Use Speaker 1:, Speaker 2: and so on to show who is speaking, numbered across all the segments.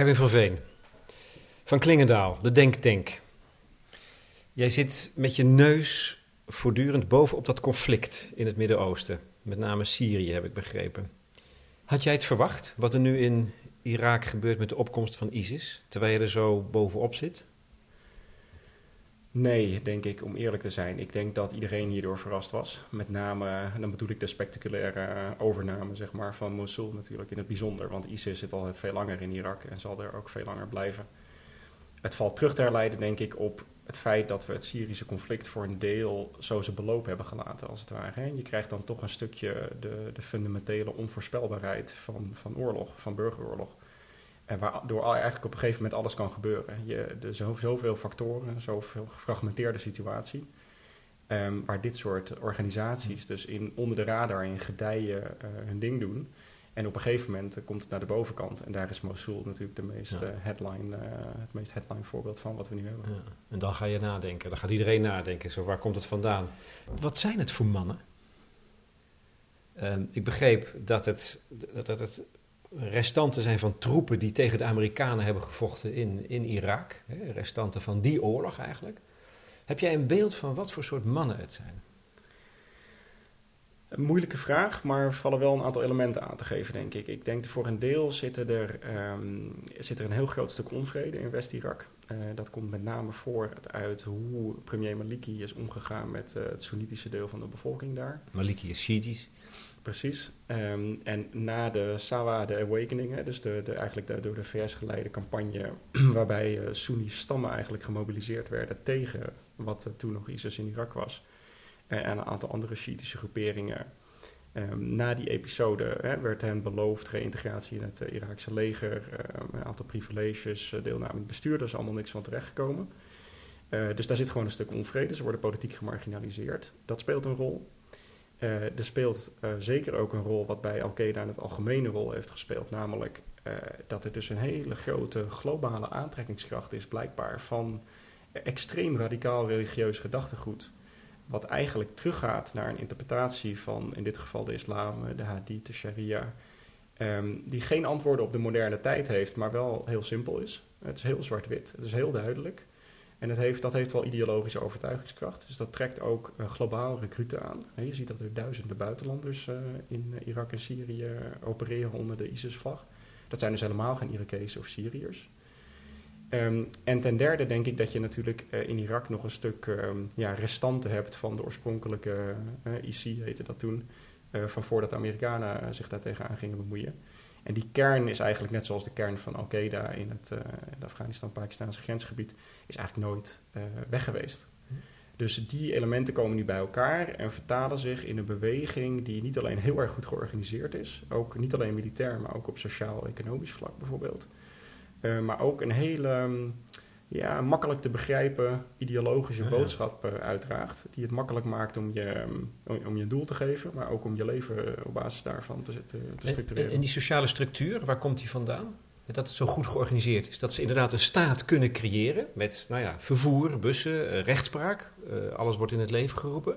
Speaker 1: Erwin van Veen, van Klingendaal, de Denktank. Jij zit met je neus voortdurend bovenop dat conflict in het Midden-Oosten. Met name Syrië, heb ik begrepen. Had jij het verwacht, wat er nu in Irak gebeurt met de opkomst van ISIS, terwijl je er zo bovenop zit?
Speaker 2: Nee, denk ik, om eerlijk te zijn. Ik denk dat iedereen hierdoor verrast was. Met name, dan bedoel ik de spectaculaire overname zeg maar, van Mosul natuurlijk in het bijzonder. Want ISIS zit al veel langer in Irak en zal er ook veel langer blijven. Het valt terug te herleiden, denk ik, op het feit dat we het Syrische conflict voor een deel zo zijn beloop hebben gelaten, als het ware. Je krijgt dan toch een stukje de, de fundamentele onvoorspelbaarheid van, van oorlog, van burgeroorlog. En waardoor eigenlijk op een gegeven moment alles kan gebeuren. Je, er zijn zoveel factoren, zoveel gefragmenteerde situatie. Ehm, waar dit soort organisaties dus in, onder de radar in gedijen uh, hun ding doen. En op een gegeven moment uh, komt het naar de bovenkant. En daar is Mosul natuurlijk de meest, ja. uh, headline, het meest headline voorbeeld van wat we nu hebben. Ja.
Speaker 1: En dan ga je nadenken. Dan gaat iedereen nadenken. Zo, waar komt het vandaan? Wat zijn het voor mannen? Ehm, ik begreep dat het, dat het restanten zijn van troepen die tegen de Amerikanen hebben gevochten in, in Irak. Hè, restanten van die oorlog eigenlijk. Heb jij een beeld van wat voor soort mannen het zijn?
Speaker 2: Een moeilijke vraag, maar vallen wel een aantal elementen aan te geven, denk ik. Ik denk voor een deel zit er, um, zit er een heel groot stuk onvrede in West-Irak. Uh, dat komt met name voort uit hoe premier Maliki is omgegaan met uh, het Soenitische deel van de bevolking daar.
Speaker 1: Maliki is Shiitisch.
Speaker 2: Precies. Um, en na de Sawa, de Awakening, hè, dus de, de, eigenlijk de, door de VS geleide campagne, waarbij uh, Soeni-stammen eigenlijk gemobiliseerd werden tegen wat toen nog ISIS in Irak was, en, en een aantal andere Shiïtische groeperingen. Um, na die episode hè, werd hen beloofd reïntegratie in het uh, Iraakse leger, een aantal privileges, deelname in het bestuur, daar is allemaal niks van terechtgekomen. dus daar zit gewoon een stuk onvrede, ze worden politiek gemarginaliseerd. Dat speelt een rol. Er speelt zeker ook een rol wat bij Al-Qaeda in het algemene rol heeft gespeeld, namelijk dat er dus een hele grote globale aantrekkingskracht is, blijkbaar, van extreem radicaal religieus gedachtegoed, wat eigenlijk teruggaat naar een interpretatie van, in dit geval de islam, de hadith, de sharia, um, die geen antwoorden op de moderne tijd heeft, maar wel heel simpel is. Het is heel zwart-wit, het is heel duidelijk. En dat heeft, dat heeft wel ideologische overtuigingskracht. Dus dat trekt ook globaal recruten aan. Je ziet dat er duizenden buitenlanders uh, in Irak en Syrië opereren onder de ISIS-vlag. Dat zijn dus helemaal geen Irakezen of Syriërs. Um, en ten derde denk ik dat je natuurlijk uh, in Irak nog een stuk um, ja, restanten hebt van de oorspronkelijke IC, heette dat toen, van voordat de Amerikanen zich daar tegenaan gingen bemoeien. En die kern is eigenlijk net zoals de kern van Al-Qaeda in het, uh, Afghanistan-Pakistaanse grensgebied, is eigenlijk nooit uh, weg geweest. Dus die elementen komen nu bij elkaar en vertalen zich in een beweging die niet alleen heel erg goed georganiseerd is, ook niet alleen militair, maar ook op sociaal-economisch vlak bijvoorbeeld. Uh, maar ook een hele um, ja, makkelijk te begrijpen ideologische boodschap uh, uitdraagt. Die het makkelijk maakt om je, um, om je een doel te geven, maar ook om je leven op basis daarvan te, te, te structureren.
Speaker 1: En, en, die sociale structuur, waar komt die vandaan? Dat het zo goed georganiseerd is. Dat ze inderdaad een staat kunnen creëren met nou ja, vervoer, bussen, rechtspraak. Alles wordt in het leven geroepen.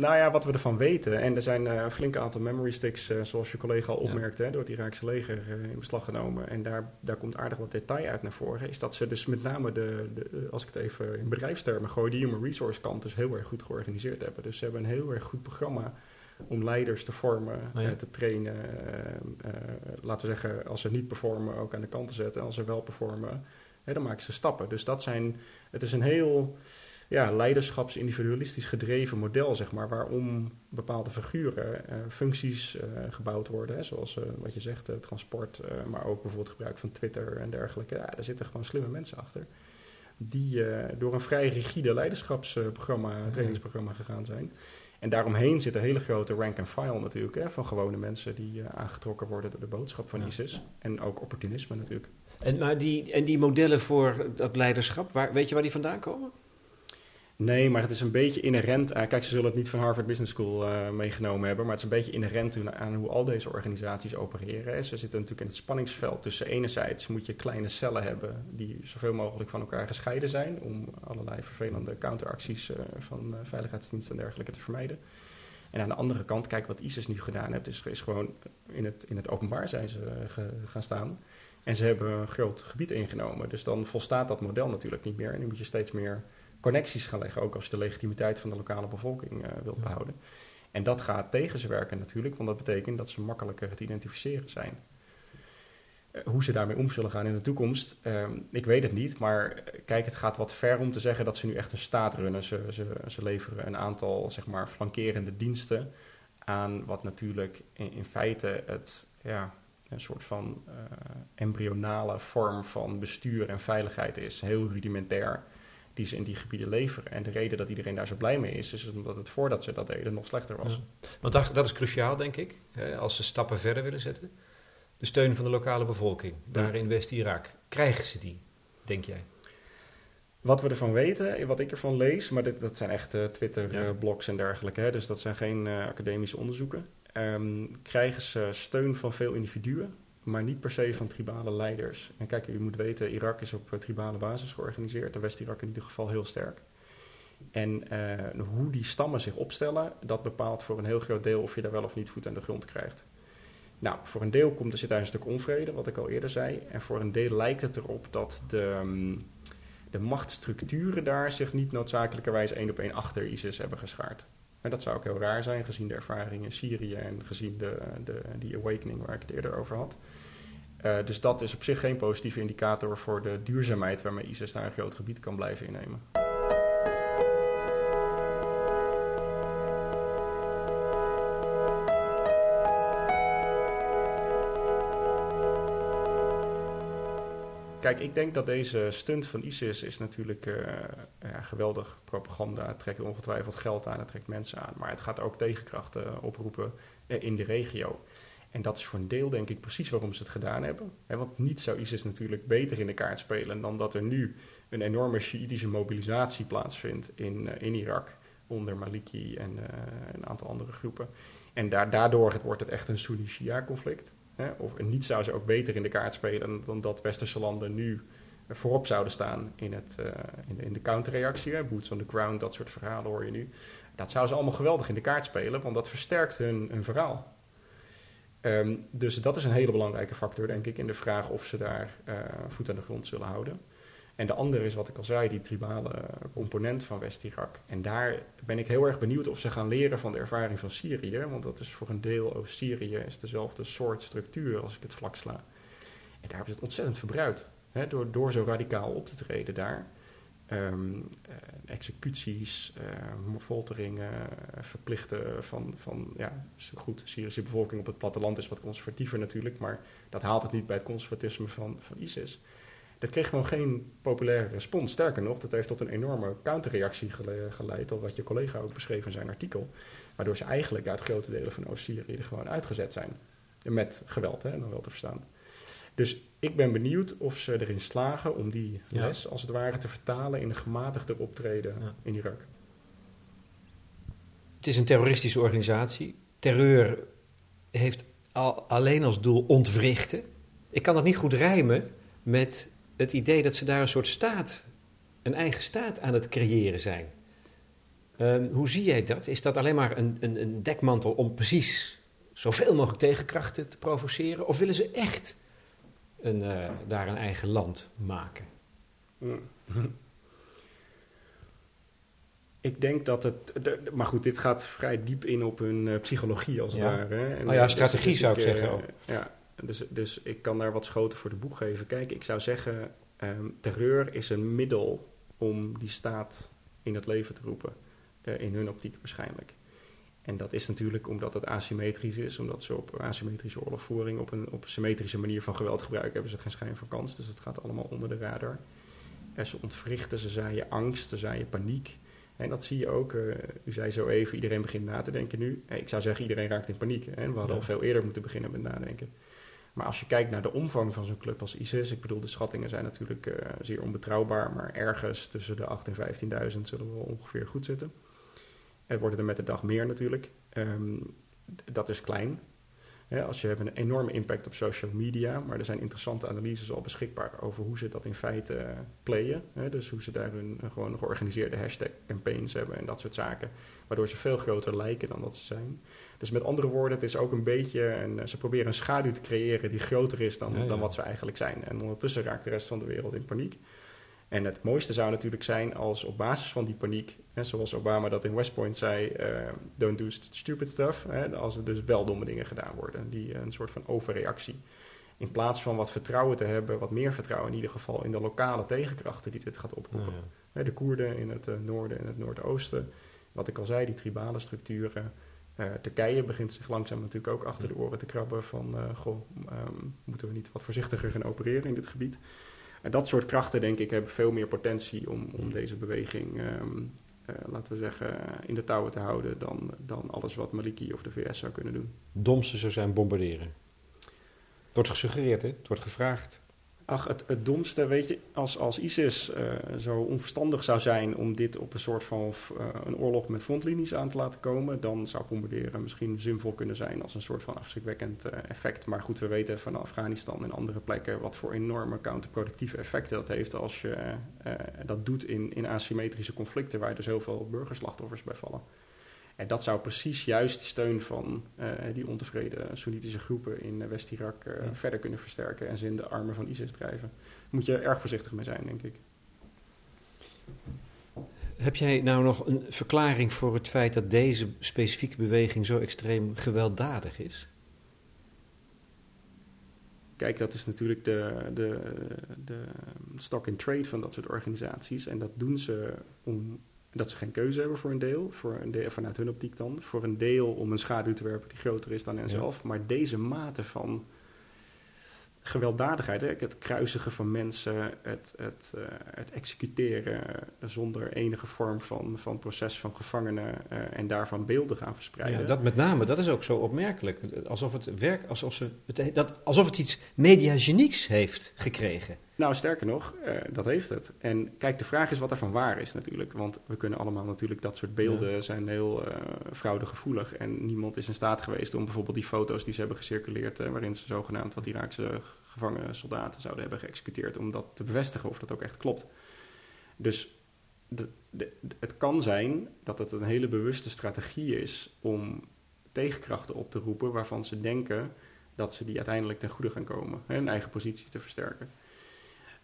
Speaker 2: Nou ja, wat we ervan weten, en er zijn uh, een flink aantal memory sticks, uh, zoals je collega al opmerkte, ja. hè, door het Iraakse leger uh, in beslag genomen. En daar, daar komt aardig wat detail uit naar voren. Is dat ze dus met name de, de als ik het even in bedrijfstermen gooi, de human resource kant dus heel erg goed georganiseerd hebben. Dus ze hebben een heel erg goed programma om leiders te vormen, oh ja. te trainen. laten we zeggen, als ze niet performen, ook aan de kant te zetten. En als ze wel performen, hè, dan maken ze stappen. Dus dat zijn, het is een heel ja, leiderschaps-individualistisch gedreven model, zeg maar, waarom bepaalde figuren, uh, functies uh, gebouwd worden, hè, zoals uh, wat je zegt, transport, maar ook bijvoorbeeld gebruik van Twitter en dergelijke. Ja, daar zitten gewoon slimme mensen achter, die door een vrij rigide leiderschapsprogramma, trainingsprogramma gegaan zijn. En daaromheen zit een hele grote rank and file natuurlijk, hè, van gewone mensen die aangetrokken worden door de boodschap van ja. ISIS. En ook opportunisme natuurlijk.
Speaker 1: En, maar die, en die modellen voor dat leiderschap, waar, weet je waar die vandaan komen?
Speaker 2: Nee, maar het is een beetje inherent. Uh, kijk, ze zullen het niet van Harvard Business School uh, meegenomen hebben, maar het is een beetje inherent aan hoe al deze organisaties opereren. Ze zitten natuurlijk in het spanningsveld tussen enerzijds moet je kleine cellen hebben die zoveel mogelijk van elkaar gescheiden zijn om allerlei vervelende counteracties uh, van veiligheidsdiensten en dergelijke te vermijden. En aan de andere kant, kijk wat ISIS nu gedaan heeft, is, is gewoon in het, in het openbaar zijn ze gaan staan. En ze hebben een groot gebied ingenomen. Dus dan volstaat dat model natuurlijk niet meer. En dan moet je steeds meer connecties gaan leggen, ook als je de legitimiteit van de lokale bevolking uh, wilt behouden. En dat gaat tegen ze werken natuurlijk, want dat betekent dat ze makkelijker te identificeren zijn. Eh, hoe ze daarmee om zullen gaan in de toekomst, ehm, ik weet het niet. Maar eh, kijk, het gaat wat ver om te zeggen dat ze nu echt een staat runnen. Ze, ze, ze leveren een aantal zeg maar, flankerende diensten aan wat natuurlijk in, in feite het, ja, een soort van uh, embryonale vorm van bestuur en veiligheid is. Heel rudimentair die ze in die gebieden leveren. En de reden dat iedereen daar zo blij mee is, is omdat het voordat ze dat deden nog slechter was.
Speaker 1: Want dat, dat is cruciaal, denk ik, hè, als ze stappen verder willen zetten. De steun van de lokale bevolking, daar in West-Irak. Krijgen ze die, denk jij?
Speaker 2: Wat we ervan weten, wat ik ervan lees, maar dit, dat zijn echt uh, Twitter-blogs en dergelijke, hè, dus dat zijn geen uh, academische onderzoeken. Um, krijgen ze steun van veel individuen, maar niet per se van tribale leiders. En kijk, u moet weten, Irak is op tribale basis georganiseerd, de West-Irak in ieder geval heel sterk. En uh, hoe die stammen zich opstellen, dat bepaalt voor een heel groot deel of je daar wel of niet voet aan de grond krijgt. Nou, voor een deel komt er zit daar een stuk onvrede, wat ik al eerder zei. En voor een deel lijkt het erop dat de, um, de machtsstructuren daar zich niet noodzakelijkerwijs één op één achter ISIS hebben geschaard. Maar dat zou ook heel raar zijn, gezien de ervaring in Syrië en gezien de, de, die awakening waar ik het eerder over had. Uh, dus dat is op zich geen positieve indicator voor de duurzaamheid waarmee ISIS daar een groot gebied kan blijven innemen. Kijk, ik denk dat deze stunt van ISIS is natuurlijk uh, ja, geweldig propaganda. Het trekt ongetwijfeld geld aan, het trekt mensen aan. Maar het gaat ook tegenkrachten oproepen uh, in de regio. En dat is voor een deel denk ik precies waarom ze het gedaan hebben. want niet zou ISIS natuurlijk beter in de kaart spelen dan dat er nu een enorme Shiïtische mobilisatie plaatsvindt in, uh, in Irak. Onder Maliki en een aantal andere groepen. En daardoor wordt het echt een Sunni-Shia conflict. Hè, of niet zou ze ook beter in de kaart spelen dan dat westerse landen nu voorop zouden staan in, het, uh, in de, in de counterreactie. Boots on the ground, dat soort verhalen hoor je nu. Dat zou ze allemaal geweldig in de kaart spelen, want dat versterkt hun, verhaal. Um, dus dat is een hele belangrijke factor, denk ik, in de vraag of ze daar uh, voet aan de grond zullen houden. En de andere is wat ik al zei, die tribale component van West-Irak. En daar ben ik heel erg benieuwd of ze gaan leren van de ervaring van Syrië. Want dat is voor een deel, Oost-Syrië is dezelfde soort structuur als ik het vlak sla. En daar hebben ze het ontzettend verbruikt. Hè, door, door zo radicaal op te treden daar. Um, uh, executies, uh, folteringen, verplichten van, van ja, goed, de Syrische bevolking op het platteland is wat conservatiever natuurlijk, maar dat haalt het niet bij het conservatisme van, van ISIS. Dat kreeg gewoon geen populaire respons. Sterker nog, dat heeft tot een enorme counterreactie geleid, al wat je collega ook beschreef in zijn artikel. Waardoor ze eigenlijk uit grote delen van Oost-Syrië er gewoon uitgezet zijn. Met geweld, hè, dan wel te verstaan. Dus ik ben benieuwd of ze erin slagen om die les, als het ware, te vertalen in een gematigder optreden in Irak.
Speaker 1: Het is een terroristische organisatie. Terreur heeft al, alleen als doel ontwrichten. Ik kan dat niet goed rijmen met het idee dat ze daar een soort staat, een eigen staat aan het creëren zijn. Um, hoe zie jij dat? Is dat alleen maar een, een, een, dekmantel om precies zoveel mogelijk tegenkrachten te provoceren? Of willen ze echt een, uh, daar een eigen land maken?
Speaker 2: Mm. Ik denk dat het. Maar goed, dit gaat vrij diep in op hun uh, psychologie als het
Speaker 1: ja.
Speaker 2: ware. Hè?
Speaker 1: En oh ja, strategie dus zou ik zeggen. Ook.
Speaker 2: Ja, dus, dus ik kan daar wat schoten voor de boeg geven. Kijk, ik zou zeggen, um, terreur is een middel om die staat in het leven te roepen. Uh, in hun optiek waarschijnlijk. En dat is natuurlijk omdat het asymmetrisch is, omdat ze op asymmetrische oorlogvoering op een, op symmetrische manier van geweld gebruiken, hebben ze geen schijn van kans. Dus dat gaat allemaal onder de radar. En ze ontwrichten, ze zaaien angst, ze zaaien paniek. En dat zie je ook. Uh, u zei zo even, iedereen begint na te denken nu. Ik zou zeggen, iedereen raakt in paniek. Hè? We hadden ja. al veel eerder moeten beginnen met nadenken. Maar als je kijkt naar de omvang van zo'n club als ISIS, ik bedoel, de schattingen zijn natuurlijk uh, zeer onbetrouwbaar, maar ergens tussen de 8.000 en 15.000 zullen we ongeveer goed zitten. Het worden er met de dag meer natuurlijk. Um, dat is klein. als je hebt een enorme impact op social media, maar er zijn interessante analyses al beschikbaar over hoe ze dat in feite uh, playen. dus hoe ze daar hun gewoon georganiseerde hashtag campaigns hebben en dat soort zaken. Waardoor ze veel groter lijken dan dat ze zijn. Dus met andere woorden, het is ook een beetje, en ze proberen een schaduw te creëren die groter is dan, dan wat ze eigenlijk zijn. En ondertussen raakt de rest van de wereld in paniek. En het mooiste zou natuurlijk zijn als op basis van die paniek, hè, zoals Obama dat in West Point zei, uh, don't do stupid stuff, hè, als er dus wel domme dingen gedaan worden, die een soort van overreactie. In plaats van wat vertrouwen te hebben, wat meer vertrouwen in ieder geval in de lokale tegenkrachten die dit gaat oproepen. Ja, De Koerden in het uh, noorden en het noordoosten, wat ik al zei, die tribale structuren. Uh, Turkije begint zich langzaam natuurlijk ook achter de oren te krabben van, goh, um, moeten we niet wat voorzichtiger gaan opereren in dit gebied. En dat soort krachten, denk ik, hebben veel meer potentie om, om deze beweging, ehm, eh, laten we zeggen, in de touwen te houden dan, dan alles wat Maliki of de VS zou kunnen doen.
Speaker 1: Domste zou zijn bombarderen. Het wordt gesuggereerd, hè? het wordt gevraagd.
Speaker 2: Ach, het, domste, weet je, als, als ISIS uh, zo onverstandig zou zijn om dit op een soort van uh, een oorlog met frontlinies aan te laten komen, dan zou bombarderen misschien zinvol kunnen zijn als een soort van afschrikwekkend uh, effect. Maar goed, we weten van Afghanistan en andere plekken wat voor enorme counterproductieve effecten dat heeft als je dat doet in, in asymmetrische conflicten waar dus heel veel burgerslachtoffers bij vallen. En dat zou precies juist die steun van uh, die ontevreden Soenitische groepen in West-Irak uh, ja. verder kunnen versterken en ze in de armen van ISIS drijven. Daar moet je erg voorzichtig mee zijn, denk ik.
Speaker 1: Heb jij nou nog een verklaring voor het feit dat deze specifieke beweging zo extreem gewelddadig is?
Speaker 2: Kijk, dat is natuurlijk de, de, de stock in trade van dat soort organisaties. En dat doen ze om dat ze geen keuze hebben voor een deel, voor een deel vanuit hun optiek dan. Voor een deel om een schaduw te werpen die groter is dan henzelf. Ja. Maar deze mate van gewelddadigheid, hè, het kruisigen van mensen, het, het, uh, het executeren zonder enige vorm van, van proces van gevangenen uh, en daarvan beelden gaan verspreiden.
Speaker 1: Ja, dat met name, dat is ook zo opmerkelijk. Alsof het werk, alsof, ze, het, dat, alsof het iets mediagenieks heeft gekregen.
Speaker 2: Nou, sterker nog, uh, dat heeft het. En kijk, de vraag is wat ervan waar is natuurlijk. Want we kunnen allemaal natuurlijk, dat soort beelden ja. zijn heel uh, fraudegevoelig. En niemand is in staat geweest om bijvoorbeeld die foto's die ze hebben gecirculeerd... Uh, waarin ze zogenaamd wat Iraakse gevangen soldaten zouden hebben geëxecuteerd... om dat te bevestigen of dat ook echt klopt. Dus de, de, het kan zijn dat het een hele bewuste strategie is om tegenkrachten op te roepen... waarvan ze denken dat ze die uiteindelijk ten goede gaan komen. Hun eigen positie te versterken.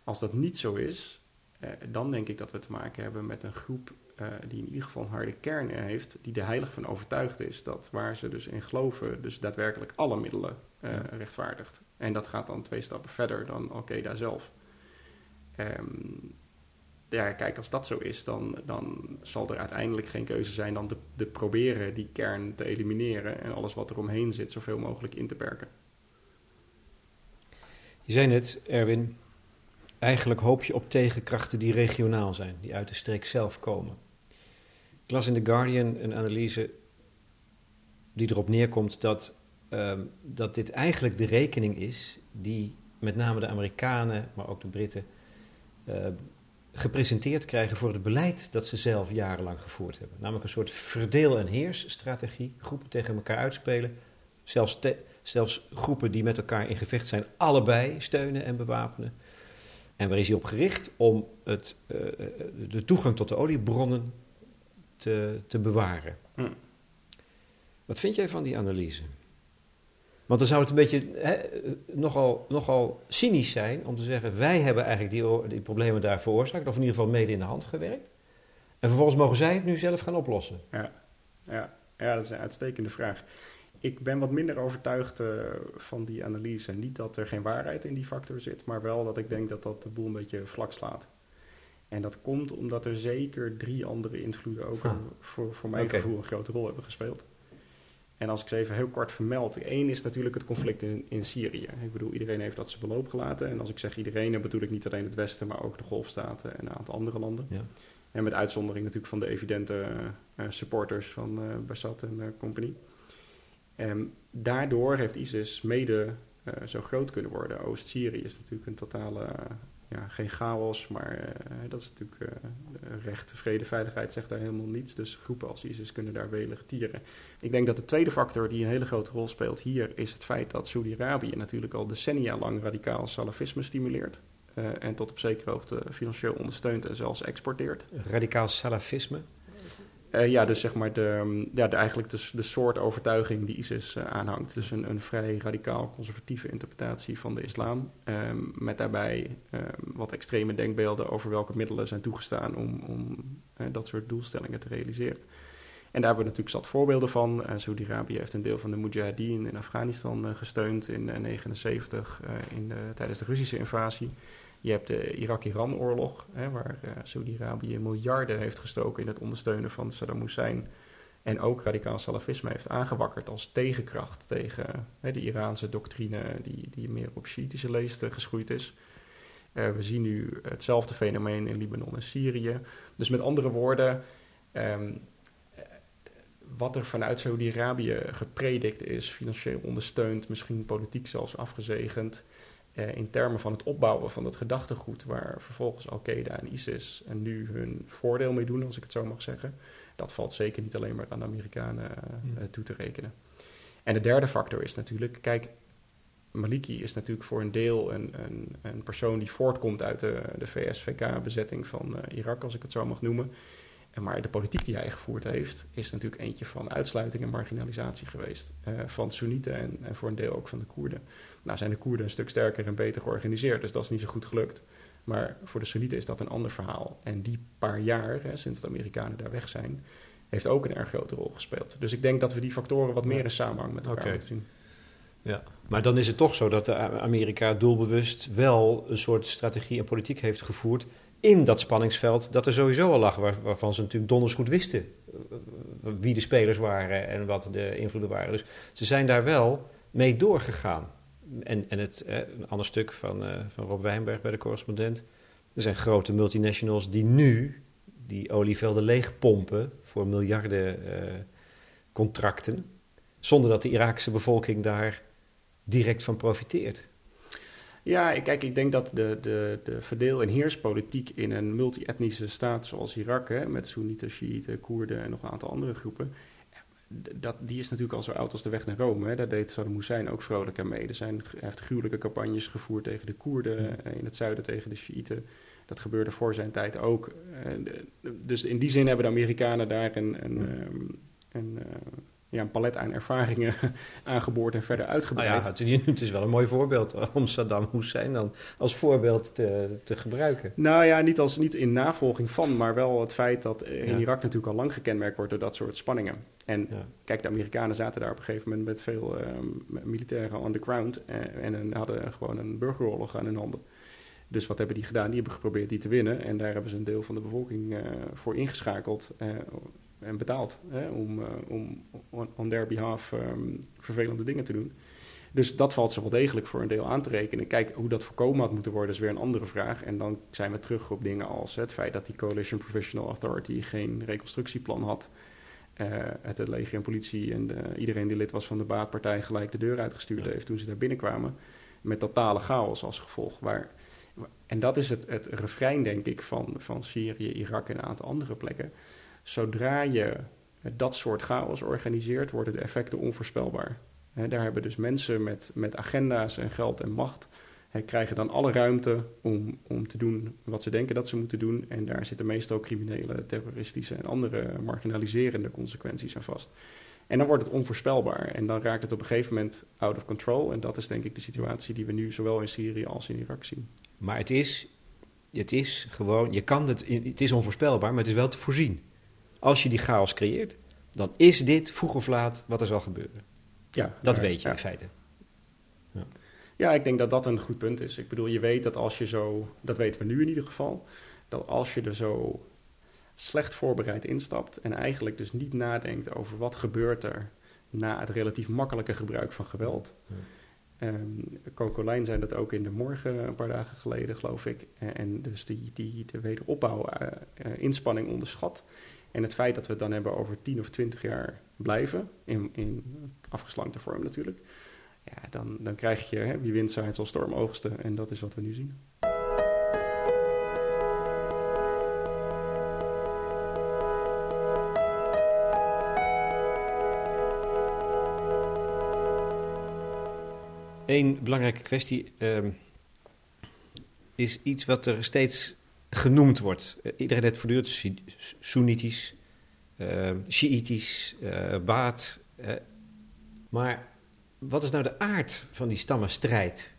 Speaker 2: Als dat niet zo is, uh, dan denk ik dat we te maken hebben met een groep uh, die in ieder geval een harde kern heeft, die er heilig van overtuigd is dat waar ze dus in geloven, dus daadwerkelijk alle middelen uh, ja. rechtvaardigt. En dat gaat dan twee stappen verder dan Al-Qaeda zelf. Um, ja, kijk, als dat zo is, dan, dan zal er uiteindelijk geen keuze zijn dan te, te proberen die kern te elimineren en alles wat er omheen zit zoveel mogelijk in te perken.
Speaker 1: Je zei net, Erwin, Eigenlijk hoop je op tegenkrachten die regionaal zijn, die uit de streek zelf komen. Ik las in The Guardian een analyse die erop neerkomt dat, uh, dat dit eigenlijk de rekening is die met name de Amerikanen, maar ook de Britten, uh, gepresenteerd krijgen voor het beleid dat ze zelf jarenlang gevoerd hebben. Namelijk een soort verdeel- en heersstrategie, groepen tegen elkaar uitspelen, zelfs, zelfs groepen die met elkaar in gevecht zijn, allebei steunen en bewapenen. En waar is hij op gericht? Om het, uh, de toegang tot de oliebronnen te, te bewaren. Hm. Wat vind jij van die analyse? Want dan zou het een beetje hè, nogal, nogal cynisch zijn om te zeggen: wij hebben eigenlijk die, die problemen daar veroorzaakt, of in ieder geval mede in de hand gewerkt. En vervolgens mogen zij het nu zelf gaan oplossen.
Speaker 2: Ja, ja, ja dat is een uitstekende vraag ik ben wat minder overtuigd uh, van die analyse. Niet dat er geen waarheid in die factor zit, maar wel dat ik denk dat dat de boel een beetje vlak slaat. En dat komt omdat er zeker drie andere invloeden ook huh. voor, voor mijn okay. gevoel een grote rol hebben gespeeld. En als ik ze even heel kort vermeld. Eén is natuurlijk het conflict in, in Syrië. Ik bedoel, iedereen heeft dat ze beloop gelaten. En als ik zeg iedereen, dan bedoel ik niet alleen het Westen, maar ook de Golfstaten en een aantal andere landen. Ja. En met uitzondering natuurlijk van de evidente uh, supporters van uh, Bassad en uh, compagnie. Um, daardoor heeft ISIS mede uh, zo groot kunnen worden. Oost-Syrië is natuurlijk een totale ja, geen chaos, maar dat is natuurlijk recht, vrede, veiligheid zegt daar helemaal niets. Dus groepen als ISIS kunnen daar welig tieren. Ik denk dat de tweede factor die een hele grote rol speelt hier is het feit dat Saudi-Arabië natuurlijk al decennia lang radicaal salafisme stimuleert. en tot op zekere hoogte financieel ondersteunt en zelfs exporteert.
Speaker 1: Radicaal salafisme?
Speaker 2: Uh, ja, dus zeg maar de, mm, ja, de, eigenlijk de, de soort overtuiging die ISIS uh, aanhangt. Dus een, een vrij radicaal conservatieve interpretatie van de islam. Um, met daarbij um, wat extreme denkbeelden over welke middelen zijn toegestaan om, om uh, dat soort doelstellingen te realiseren. En daar hebben we natuurlijk zat voorbeelden van. Saudi-Arabië heeft een deel van de Mujahideen in Afghanistan gesteund in 1979 in de, tijdens de Russische invasie. Je hebt de Irak-Iran-oorlog, waar uh, Saudi-Arabië miljarden heeft gestoken in het ondersteunen van Saddam Hussein. En ook radicaal salafisme heeft aangewakkerd als tegenkracht tegen hè, de Iraanse doctrine die, die meer op Shiïtische leest geschroeid is. Uh, we zien nu hetzelfde fenomeen in Libanon en Syrië. Dus met andere woorden, um, wat er vanuit Saudi-Arabië gepredikt is, financieel ondersteund, misschien politiek zelfs afgezegend, eh, in termen van het opbouwen van dat gedachtegoed, waar vervolgens Al-Qaeda en ISIS en nu hun voordeel mee doen, als ik het zo mag zeggen. Dat valt zeker niet alleen maar aan de Amerikanen eh, hmm. eh, toe te rekenen. En de derde factor is natuurlijk, kijk, Maliki is natuurlijk voor een deel een, een, een persoon die voortkomt uit de, de VS-VK-bezetting van Irak, als ik het zo mag noemen. Maar de politiek die hij gevoerd heeft, is natuurlijk eentje van uitsluiting en marginalisatie geweest. Uh, van Soenieten en, en, voor een deel ook van de Koerden. Nou zijn de Koerden een stuk sterker en beter georganiseerd, dus dat is niet zo goed gelukt. Maar voor de Soenieten is dat een ander verhaal. En die paar jaar, hè, sinds de Amerikanen daar weg zijn, heeft ook een erg grote rol gespeeld. Dus ik denk dat we die factoren wat meer in samenhang met elkaar okay. moeten zien.
Speaker 1: Ja, maar dan is het toch zo dat Amerika doelbewust wel een soort strategie en politiek heeft gevoerd in dat spanningsveld dat er sowieso al lag, waarvan ze natuurlijk donders goed wisten eh, wie de spelers waren en wat de invloeden waren. Dus ze zijn daar wel mee doorgegaan. En, en het, eh, een ander stuk van, uh, van Rob Wijnberg bij de correspondent. Er zijn grote multinationals die nu die olievelden leegpompen voor miljarden uh, contracten, zonder dat de Iraakse bevolking daar direct van profiteert.
Speaker 2: Ja, kijk, ik denk dat de, de, de verdeel- en heerspolitiek in een multi-etnische staat zoals Irak, hè, met Soenieten, Shiiten, Koerden en nog een aantal andere groepen, dat, die is natuurlijk al zo oud als de weg naar Rome. Hè. Daar deed Saddam Hussein ook vrolijk aan mee. Er zijn, hij heeft gruwelijke campagnes gevoerd tegen de Koerden, eh, in het zuiden tegen de Shiiten. Dat gebeurde voor zijn tijd ook. Eh, dus in die zin hebben de Amerikanen daar een, een, ehm, een, eh, ja, een palet aan ervaringen aangeboord en verder uitgebreid.
Speaker 1: Nou ja, het, is wel een mooi voorbeeld om Saddam Hussein dan als voorbeeld te, te gebruiken.
Speaker 2: Nou ja, niet, als, niet in navolging van, maar wel het feit dat in Irak natuurlijk al lang gekenmerkt wordt door dat soort spanningen. En kijk, de Amerikanen zaten daar op een gegeven moment met veel um, militairen on the ground en, en hadden gewoon een burgeroorlog aan hun handen. Dus wat hebben die gedaan? Die hebben geprobeerd die te winnen. En daar hebben ze een deel van de bevolking uh, voor ingeschakeld. Uh, en betaald hè, om, uh, om on their behalf um, vervelende dingen te doen. Dus dat valt ze wel degelijk voor een deel aan te rekenen. Kijk, hoe dat voorkomen had moeten worden is weer een andere vraag. En dan zijn we terug op dingen als het feit dat die Coalition Professional Authority geen reconstructieplan had. Uh, het de leger en politie en de, iedereen die lid was van de baatpartij gelijk de deur uitgestuurd ja. heeft toen ze daar binnenkwamen. Met totale chaos als gevolg. Waar, en dat is het, het refrein, denk ik, van, van Syrië, Irak en een aantal andere plekken zodra je dat soort chaos organiseert, worden de effecten onvoorspelbaar. daar hebben dus mensen met, met agenda's en geld en macht, krijgen dan alle ruimte om, om te doen wat ze denken dat ze moeten doen. En daar zitten meestal criminele, terroristische en andere marginaliserende consequenties aan vast. En dan wordt het onvoorspelbaar en dan raakt het op een gegeven moment out of control. En dat is denk ik de situatie die we nu zowel in Syrië als in Irak zien.
Speaker 1: Maar het is, het is gewoon, je kan het, het is onvoorspelbaar, maar het is wel te voorzien als je die chaos creëert, dan is dit vroeg of laat wat er zal gebeuren. Ja, dat weet je in feite.
Speaker 2: Ja. ja, ik denk dat dat een goed punt is. Ik bedoel, je weet dat als je zo, dat weten we nu in ieder geval, dat als je er zo slecht voorbereid instapt en eigenlijk dus niet nadenkt over wat gebeurt er na het relatief makkelijke gebruik van geweld. Um, zei dat ook in de morgen een paar dagen geleden, geloof ik. En dus die, die de wederopbouw uh, inspanning onderschat. En het feit dat we het dan hebben over 10 of 20 jaar blijven, in, in afgeslankte vorm natuurlijk, ja, dan, dan krijg je, hè, wie wint zaait zal storm oogsten. En dat is wat we nu zien.
Speaker 1: Een belangrijke kwestie ehm, is iets wat er steeds genoemd wordt. Uh, iedereen heeft voortdurend Soenitisch, uh, Baat. maar wat is nou de aard van die stammenstrijd?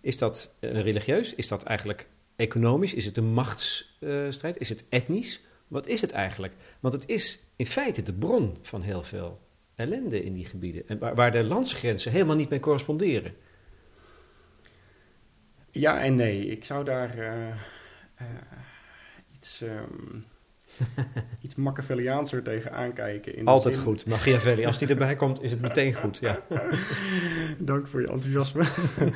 Speaker 1: Is dat religieus? Is dat eigenlijk economisch? Is het een machtsstrijd? Is het etnisch? Wat is het eigenlijk? Want het is in feite de bron van heel veel ellende in die gebieden. En waar, waar de landsgrenzen helemaal niet mee corresponderen.
Speaker 2: Ja en nee. Ik zou daar iets, um, iets Machiavelliaanser tegen aankijken. In
Speaker 1: Altijd zin... goed, Machiavelli. Als die erbij komt, is het meteen goed. Ja.
Speaker 2: Dank voor je enthousiasme.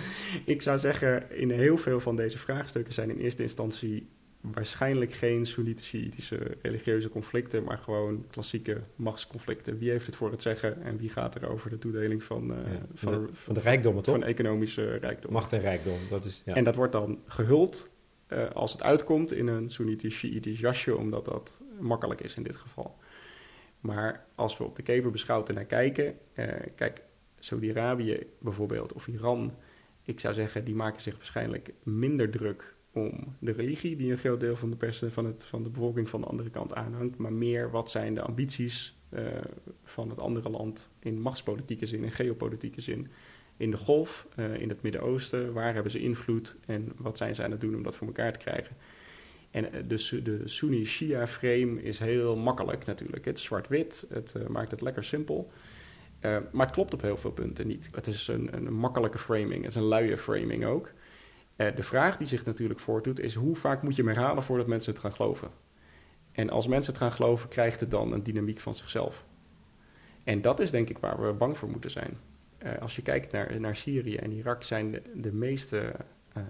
Speaker 2: ik zou zeggen, in heel veel van deze vraagstukken zijn in eerste instantie waarschijnlijk geen Soenitische religieuze conflicten, maar gewoon klassieke machtsconflicten. Wie heeft het voor het zeggen en wie gaat er over de toedeling van, uh,
Speaker 1: ja, van, de, van, de, rijkdommen, toch?
Speaker 2: Van economische rijkdom.
Speaker 1: Macht en rijkdom, dat is...
Speaker 2: Ja. En dat wordt dan gehuld uh, als het uitkomt in een Soenitisch-Shiïtisch jasje, omdat dat makkelijk is in dit geval. Maar als we op de keper beschouwd naar kijken, uh, kijk, Saudi-Arabië bijvoorbeeld of Iran, ik zou zeggen, die maken zich waarschijnlijk minder druk om de religie die een groot deel van de, persen, van, het, van de bevolking van de andere kant aanhangt, maar meer wat zijn de ambities uh, van het andere land in machtspolitieke zin, in geopolitieke zin. In de golf, uh, in het Midden-Oosten, waar hebben ze invloed en wat zijn ze aan het doen om dat voor elkaar te krijgen? En uh, de, de Sunni-Shia-frame is heel makkelijk natuurlijk. Het is zwart-wit, het maakt het lekker simpel. maar het klopt op heel veel punten niet. Het is een, een makkelijke framing, het is een luie framing ook. De vraag die zich natuurlijk voordoet is hoe vaak moet je hem herhalen voordat mensen het gaan geloven? En als mensen het gaan geloven, krijgt het dan een dynamiek van zichzelf. En dat is denk ik waar we bang voor moeten zijn. Uh, als je kijkt naar, naar Syrië en Irak, zijn de, de meeste, uh,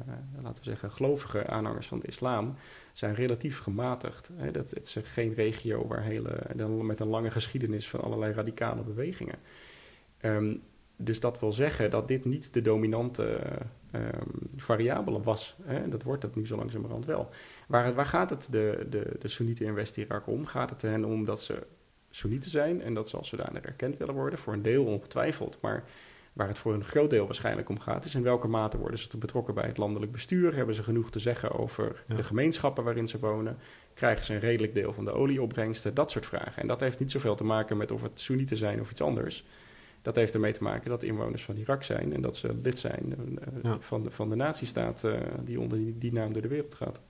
Speaker 2: laten we zeggen, gelovige aanhangers van de islam, zijn relatief gematigd. Hè? Dat, het is geen regio waar hele, met een lange geschiedenis van allerlei radicale bewegingen. Um, dus dat wil zeggen dat dit niet de dominante um, variabele was. Hè? Dat wordt het nu zo langzamerhand wel. Waar, waar gaat het de, de, de Soenieten in West-Irak om? Gaat het hen om dat ze Soenieten zijn en dat ze als zodanig erkend willen worden? Voor een deel ongetwijfeld, maar waar het voor een groot deel waarschijnlijk om gaat, is in welke mate worden ze betrokken bij het landelijk bestuur? Hebben ze genoeg te zeggen over ja. de gemeenschappen waarin ze wonen? Krijgen ze een redelijk deel van de olieopbrengsten? Dat soort vragen. En dat heeft niet zoveel te maken met of het Soenieten zijn of iets anders. Dat heeft ermee te maken dat inwoners van Irak zijn en dat ze lid zijn uh, ja. van, de, van de nazistaat uh, die onder die, die, naam door de wereld gaat.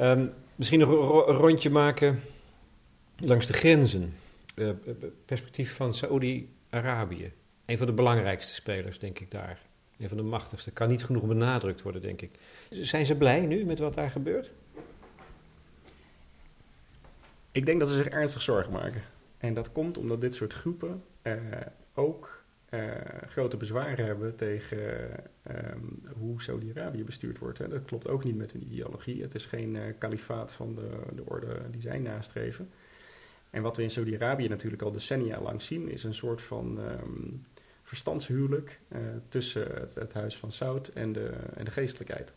Speaker 1: Um, misschien nog een rondje maken langs de grenzen. Uh, perspectief van Saoedi-Arabië. Een van de belangrijkste spelers, denk ik daar. Een van de machtigste. Kan niet genoeg benadrukt worden, denk ik. Zijn ze blij nu met wat daar gebeurt?
Speaker 2: Ik denk dat ze zich ernstig zorgen maken. En dat komt omdat dit soort groepen uh, ook uh, grote bezwaren hebben tegen um, hoe Saudi-Arabië bestuurd wordt. Hè. Dat klopt ook niet met hun ideologie. Het is geen kalifaat van de, de orde die zij nastreven. En wat we in Saudi-Arabië natuurlijk al decennia lang zien, is een soort van um, verstandshuwelijk tussen het, huis van Saud en de, en de geestelijkheid.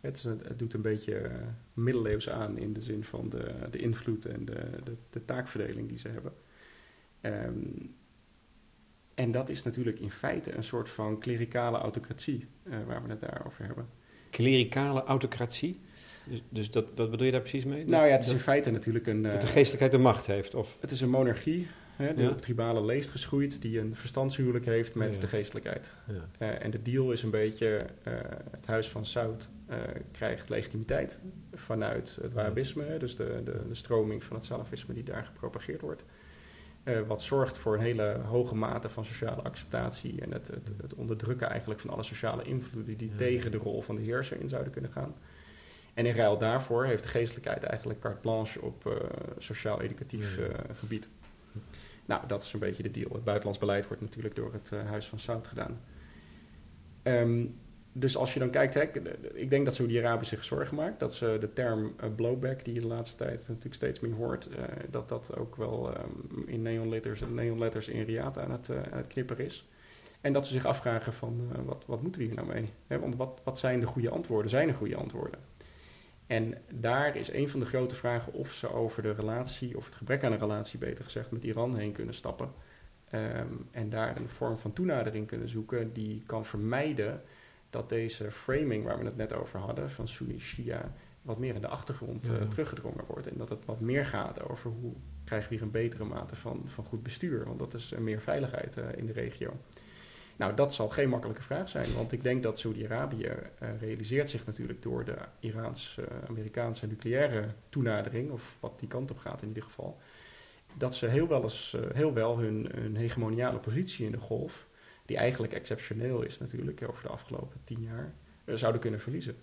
Speaker 2: Het, is, het, doet een beetje middeleeuws aan in de zin van de, de invloed en de, de, de taakverdeling die ze hebben. Um, en dat is natuurlijk in feite een soort van klerikale autocratie uh, waar we het daarover hebben.
Speaker 1: Klerikale autocratie? Dus, dus dat, wat bedoel je daar precies mee?
Speaker 2: Nou ja, het is in feite natuurlijk een...
Speaker 1: Dat de eh, geestelijkheid de macht heeft? Of?
Speaker 2: Het is een monarchie hè, die ja. op tribale leest geschoeid... die een verstandshuwelijk heeft met ja. de geestelijkheid. Ja. Uh, en de deal is een beetje... Uh, het huis van Saud krijgt legitimiteit vanuit het Wahhabisme... dus de, de, de stroming van het salafisme die daar gepropageerd wordt... Wat zorgt voor een hele hoge mate van sociale acceptatie en het, het, het onderdrukken eigenlijk van alle sociale invloeden die tegen de rol van de heerser in zouden kunnen gaan. En in ruil daarvoor heeft de geestelijkheid eigenlijk carte blanche op uh, sociaal-educatief uh, gebied. Nou, dat is een beetje de deal. Het buitenlands beleid wordt natuurlijk door het Huis van Zout gedaan. Um, dus als je dan kijkt, hè, ik denk dat Saudi-Arabië zich zorgen maakt. Dat ze de term blowback, die je de laatste tijd natuurlijk steeds meer hoort, dat dat ook wel um, in neonletters, neonletters in Riyadh aan het, aan het knipperen is. En dat ze zich afvragen van, wat, wat moeten we hier nou mee? Hè, want wat, wat zijn de goede antwoorden? Zijn er goede antwoorden? En daar is een van de grote vragen of ze over de relatie, of het gebrek aan een relatie beter gezegd, met Iran heen kunnen stappen. ehm, en daar een vorm van toenadering kunnen zoeken die kan vermijden dat deze framing waar we het net over hadden, van Sunni-Shia, wat meer in de achtergrond
Speaker 1: Ja.
Speaker 2: eh, teruggedrongen wordt. En dat het wat meer gaat over hoe krijgen we hier een betere mate van, van goed bestuur. Want dat is meer veiligheid eh, in de regio. Nou, dat zal geen makkelijke vraag zijn. Want ik denk dat Saudi-Arabië eh, realiseert zich natuurlijk door de Iraans-Amerikaanse nucleaire toenadering, of wat die kant op gaat in ieder geval, dat ze heel wel, eens, eh, heel wel hun, hun hegemoniale positie in de golf, die eigenlijk exceptioneel is natuurlijk over de afgelopen tien jaar, eh, zouden kunnen verliezen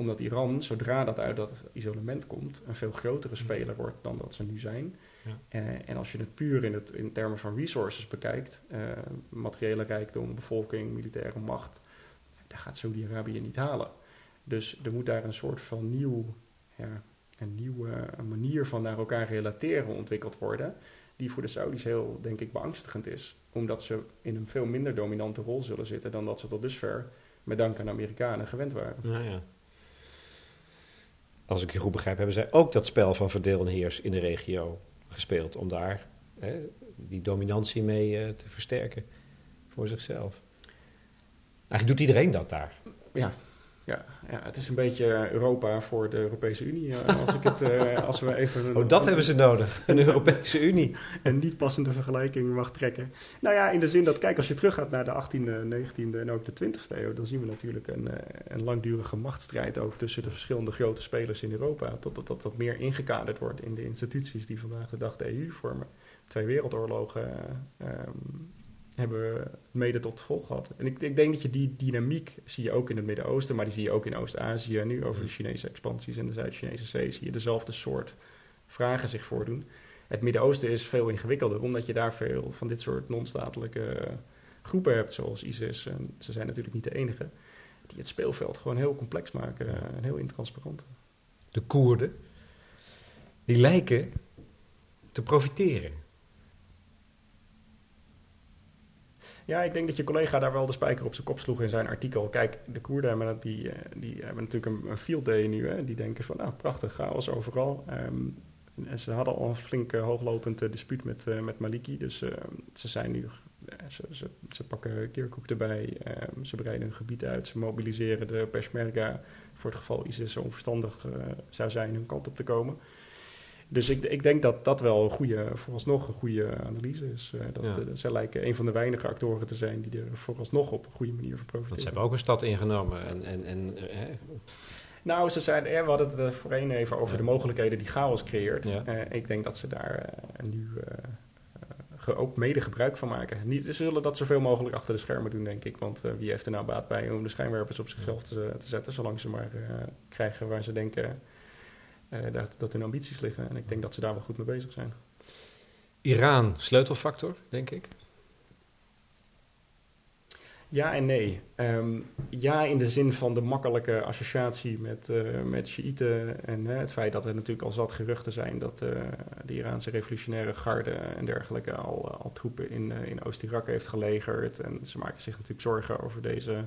Speaker 2: omdat Iran, zodra dat uit dat isolement komt, een veel grotere speler wordt dan dat ze nu zijn.
Speaker 1: Ja.
Speaker 2: Eh, en als je het puur in, het, in termen van resources bekijkt, eh, materiële rijkdom, bevolking, militaire macht, daar gaat Saudi-Arabië niet halen. Dus er moet daar een soort van nieuw, ja, een nieuwe manier van naar elkaar relateren ontwikkeld worden, die voor de Saudis heel, denk ik, beangstigend is. Omdat ze in een veel minder dominante rol zullen zitten dan dat ze tot dusver, met dank aan de Amerikanen, gewend waren.
Speaker 1: Nou ja. Als ik je goed begrijp, hebben zij ook dat spel van verdeel en heers in de regio gespeeld. Om daar hè, die dominantie mee eh, te versterken voor zichzelf. Eigenlijk doet iedereen dat daar.
Speaker 2: Ja, ja, ja, het is een beetje Europa voor de Europese Unie. eh, Als, ik het, eh, als we even een,
Speaker 1: Oh, dat hebben ze nodig. Een Europese Unie.
Speaker 2: een niet passende vergelijking mag trekken. Nou ja, in de zin dat, kijk, als je teruggaat naar de 18e, 19e en ook de 20e eeuw, dan zien we natuurlijk een, eh, een langdurige machtsstrijd ook tussen de verschillende grote spelers in Europa. Totdat dat wat meer ingekaderd wordt in de instituties die vandaag de dag de EU vormen. Twee wereldoorlogen eh, ehm, hebben we mede tot gevolg gehad. En ik, ik denk dat je die dynamiek zie je ook in het Midden-Oosten, maar die zie je ook in Oost-Azië. Nu over de Chinese expansies en de Zuid-Chinese zee zie je dezelfde soort vragen zich voordoen. Het Midden-Oosten is veel ingewikkelder, omdat je daar veel van dit soort non-statelijke groepen hebt, zoals ISIS. En ze zijn natuurlijk niet de enige, die het speelveld gewoon heel complex maken en heel intransparant.
Speaker 1: De Koerden. Die lijken te profiteren.
Speaker 2: Ja, ik denk dat je collega daar wel de spijker op zijn kop sloeg in zijn artikel. Kijk, de Koerden hebben, die, eh, die hebben natuurlijk een, field day nu. Hè. Die denken van, nou prachtig, chaos overal. Ehm, en ze hadden al een flink eh, hooglopend eh, dispuut met, eh, met Maliki. Dus ze zijn nu, ze, ze, ze pakken Kirkuk erbij. ehm, ze breiden hun gebied uit. Ze mobiliseren de Peshmerga voor het geval ISIS onverstandig eh, zou zijn hun kant op te komen. Dus ik, ik denk dat dat wel een goede, vooralsnog een goede analyse is. Eh, dat,
Speaker 1: Ja.
Speaker 2: eh, zij lijken een van de weinige actoren te zijn die er vooralsnog op een goede manier van profiteren.
Speaker 1: Want ze hebben ook een stad ingenomen. En, en, en, eh, hè,
Speaker 2: Nou, ze zijn, we hadden het er voorheen even over
Speaker 1: Ja.
Speaker 2: de mogelijkheden die chaos creëert.
Speaker 1: Ja.
Speaker 2: Ik denk dat ze daar nu ook mede gebruik van maken. Niet, ze zullen dat zoveel mogelijk achter de schermen doen, denk ik. Want wie heeft er nou baat bij om de schijnwerpers op zichzelf te, te zetten, zolang ze maar krijgen waar ze denken dat, dat hun ambities liggen. En ik denk dat ze daar wel goed mee bezig zijn.
Speaker 1: Iran, sleutelfactor, denk ik.
Speaker 2: Ja en nee. Ehm, ja, in de zin van de makkelijke associatie met, eh met Shiiten. En eh, het feit dat er natuurlijk al zat geruchten zijn dat eh, de Iraanse revolutionaire garde en dergelijke al, al troepen in, eh, in Oost-Irak heeft gelegerd. En ze maken zich natuurlijk zorgen over deze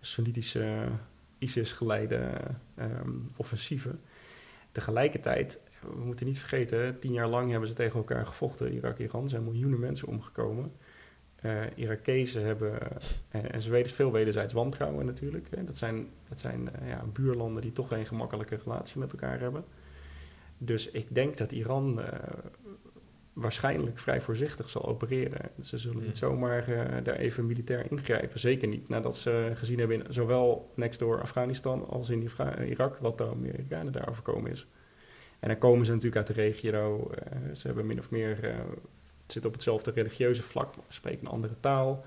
Speaker 2: Soenitische ISIS-geleide ehm, offensieven. Tegelijkertijd, we moeten niet vergeten, tien jaar lang hebben ze tegen elkaar gevochten, Irak-Iran. Er zijn miljoenen mensen omgekomen. Eh Irakezen hebben, en, en ze weten veel wederzijds wantrouwen natuurlijk. Dat zijn, dat zijn eh, ja, buurlanden die toch geen gemakkelijke relatie met elkaar hebben. Dus ik denk dat Iran eh, waarschijnlijk vrij voorzichtig zal opereren. Ze zullen
Speaker 1: Hmm.
Speaker 2: niet zomaar eh, daar even militair ingrijpen. Zeker niet nadat ze gezien hebben, in, zowel next door Afghanistan als in Ifra- Irak, wat de Amerikanen daar overkomen is. En dan komen ze natuurlijk uit de regio. eh, ze hebben min of meer eh, zitten op hetzelfde religieuze vlak, maar spreken een andere taal.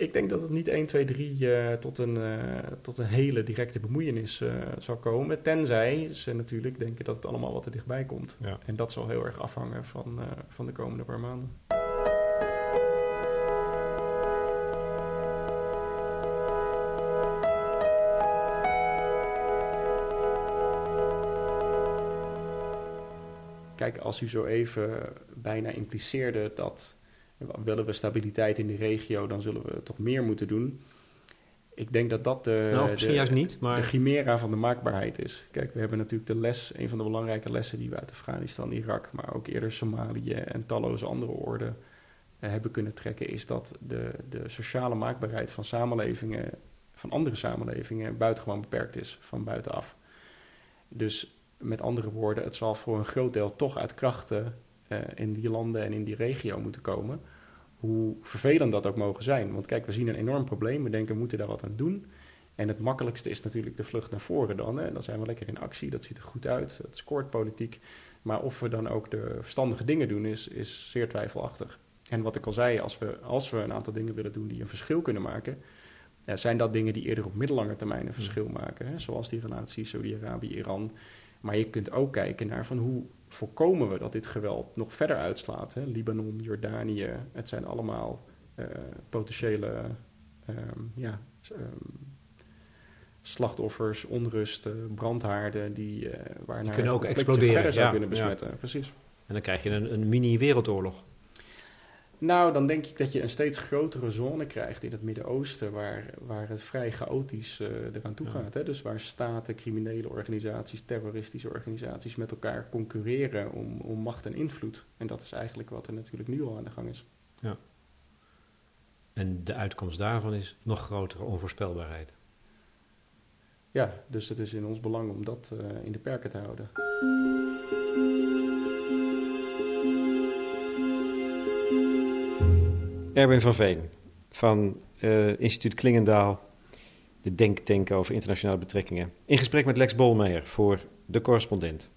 Speaker 2: Ik denk dat het niet 1, 2, 3 eh, tot, een, eh, tot een hele directe bemoeienis eh, zal komen. Tenzij ze natuurlijk denken dat het allemaal wat te dichtbij komt.
Speaker 1: Ja.
Speaker 2: En dat zal heel erg afhangen van, eh, van de komende paar maanden. Kijk, als u zo even bijna impliceerde dat willen we stabiliteit in de regio, dan zullen we toch meer moeten doen. Ik denk dat dat de,
Speaker 1: nou, misschien
Speaker 2: de,
Speaker 1: juist niet,
Speaker 2: de
Speaker 1: maar...
Speaker 2: chimera van de maakbaarheid is. Kijk, we hebben natuurlijk de les, een van de belangrijke lessen die we uit Afghanistan, Irak, maar ook eerder Somalië en talloze andere orde hebben kunnen trekken, is dat de, de sociale maakbaarheid van samenlevingen, van andere samenlevingen, buitengewoon beperkt is van buitenaf. Dus met andere woorden, het zal voor een groot deel toch uit krachten uh, in die landen en in die regio moeten komen. Hoe vervelend dat ook mogen zijn. Want kijk, we zien een enorm probleem. We denken, we moeten daar wat aan doen. En het makkelijkste is natuurlijk de vlucht naar voren dan. Hè? Dan zijn we lekker in actie, dat ziet er goed uit, dat scoort politiek. Maar of we dan ook de verstandige dingen doen, is, is zeer twijfelachtig. En wat ik al zei, als we, als we een aantal dingen willen doen die een verschil kunnen maken, ja, zijn dat dingen die eerder op middellange termijn een verschil maken. Hè? Zoals die relatie Saudi-Arabië, Iran. Maar je kunt ook kijken naar van hoe voorkomen we dat dit geweld nog verder uitslaat. Hè? Libanon, Jordanië, het zijn allemaal uh, potentiële um, ja, um, slachtoffers, onrust, brandhaarden die, uh, waar
Speaker 1: die kunnen ook exploderen,
Speaker 2: verder zou
Speaker 1: ja,
Speaker 2: kunnen besmetten. Ja. Precies.
Speaker 1: En dan krijg je een, een mini-wereldoorlog.
Speaker 2: Nou, dan denk ik dat je een steeds grotere zone krijgt in het Midden-Oosten, waar, waar het vrij chaotisch uh, eraan toe gaat. Hè? Dus waar staten, criminele organisaties, terroristische organisaties met elkaar concurreren om, om macht en invloed. En dat is eigenlijk wat er natuurlijk nu al aan de gang is.
Speaker 1: Ja. En de uitkomst daarvan is nog grotere onvoorspelbaarheid.
Speaker 2: Ja, dus het is in ons belang om dat uh, in de perken te houden.
Speaker 1: Erwin van Veen van uh, instituut Klingendaal, de denktank over internationale betrekkingen. In gesprek met Lex Bolmeijer voor De Correspondent.